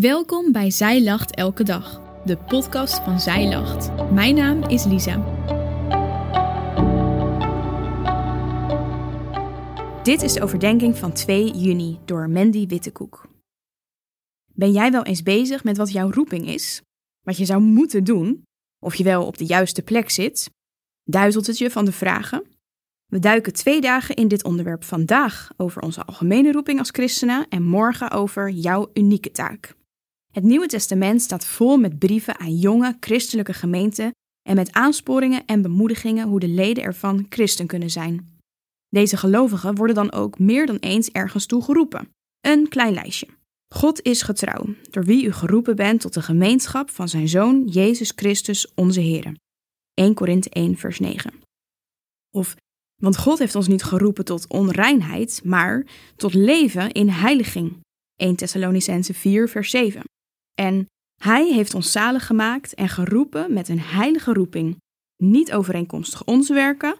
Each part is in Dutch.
Welkom bij Zij Lacht Elke Dag, de podcast van Zij Lacht. Mijn naam is Lisa. Dit is de overdenking van 2 juni door Mandy Wittekoek. Ben jij wel eens bezig met wat jouw roeping is? Wat je zou moeten doen? Of je wel op de juiste plek zit? Duizelt het je van de vragen? We duiken twee dagen in dit onderwerp vandaag over onze algemene roeping als christenen en morgen over jouw unieke taak. Het Nieuwe Testament staat vol met brieven aan jonge christelijke gemeenten en met aansporingen en bemoedigingen hoe de leden ervan christen kunnen zijn. Deze gelovigen worden dan ook meer dan eens ergens toe geroepen. Een klein lijstje. God is getrouw, door wie u geroepen bent tot de gemeenschap van zijn Zoon Jezus Christus, onze Heer. 1 Korinthe 1, vers 9. Of, want God heeft ons niet geroepen tot onreinheid, maar tot leven in heiliging. 1 Thessalonicense 4, vers 7. En hij heeft ons zalig gemaakt en geroepen met een heilige roeping, niet overeenkomstig onze werken,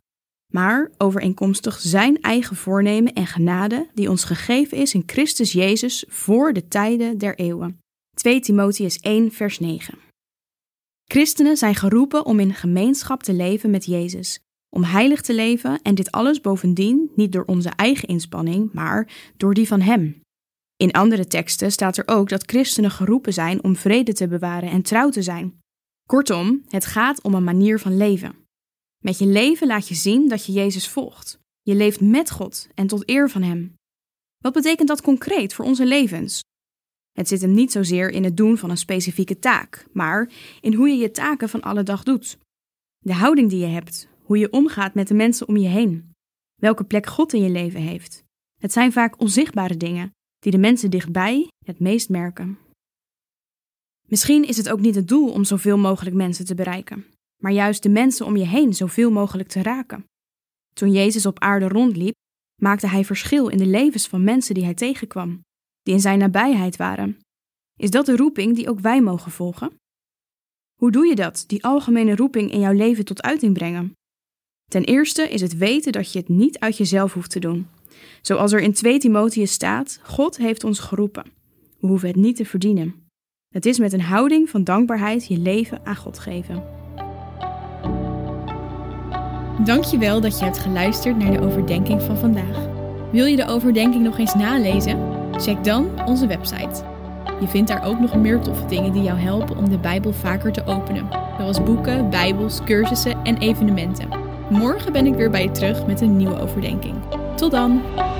maar overeenkomstig zijn eigen voornemen en genade die ons gegeven is in Christus Jezus voor de tijden der eeuwen. 2 Timotheus 1 vers 9 Christenen zijn geroepen om in gemeenschap te leven met Jezus, om heilig te leven en dit alles bovendien niet door onze eigen inspanning, maar door die van Hem. In andere teksten staat er ook dat christenen geroepen zijn om vrede te bewaren en trouw te zijn. Kortom, het gaat om een manier van leven. Met je leven laat je zien dat je Jezus volgt. Je leeft met God en tot eer van Hem. Wat betekent dat concreet voor onze levens? Het zit hem niet zozeer in het doen van een specifieke taak, maar in hoe je je taken van alle dag doet. De houding die je hebt, hoe je omgaat met de mensen om je heen, welke plek God in je leven heeft. Het zijn vaak onzichtbare dingen die de mensen dichtbij het meest merken. Misschien is het ook niet het doel om zoveel mogelijk mensen te bereiken, maar juist de mensen om je heen zoveel mogelijk te raken. Toen Jezus op aarde rondliep, maakte hij verschil in de levens van mensen die hij tegenkwam, die in zijn nabijheid waren. Is dat de roeping die ook wij mogen volgen? Hoe doe je dat, die algemene roeping in jouw leven tot uiting brengen? Ten eerste is het weten dat je het niet uit jezelf hoeft te doen, Zoals er in 2 Timotheus staat: God heeft ons geroepen. We hoeven het niet te verdienen. Het is met een houding van dankbaarheid je leven aan God geven. Dankjewel dat je hebt geluisterd naar de overdenking van vandaag. Wil je de overdenking nog eens nalezen? Check dan onze website. Je vindt daar ook nog meer toffe dingen die jou helpen om de Bijbel vaker te openen, zoals boeken, Bijbels, cursussen en evenementen. Morgen ben ik weer bij je terug met een nieuwe overdenking. Tot dan!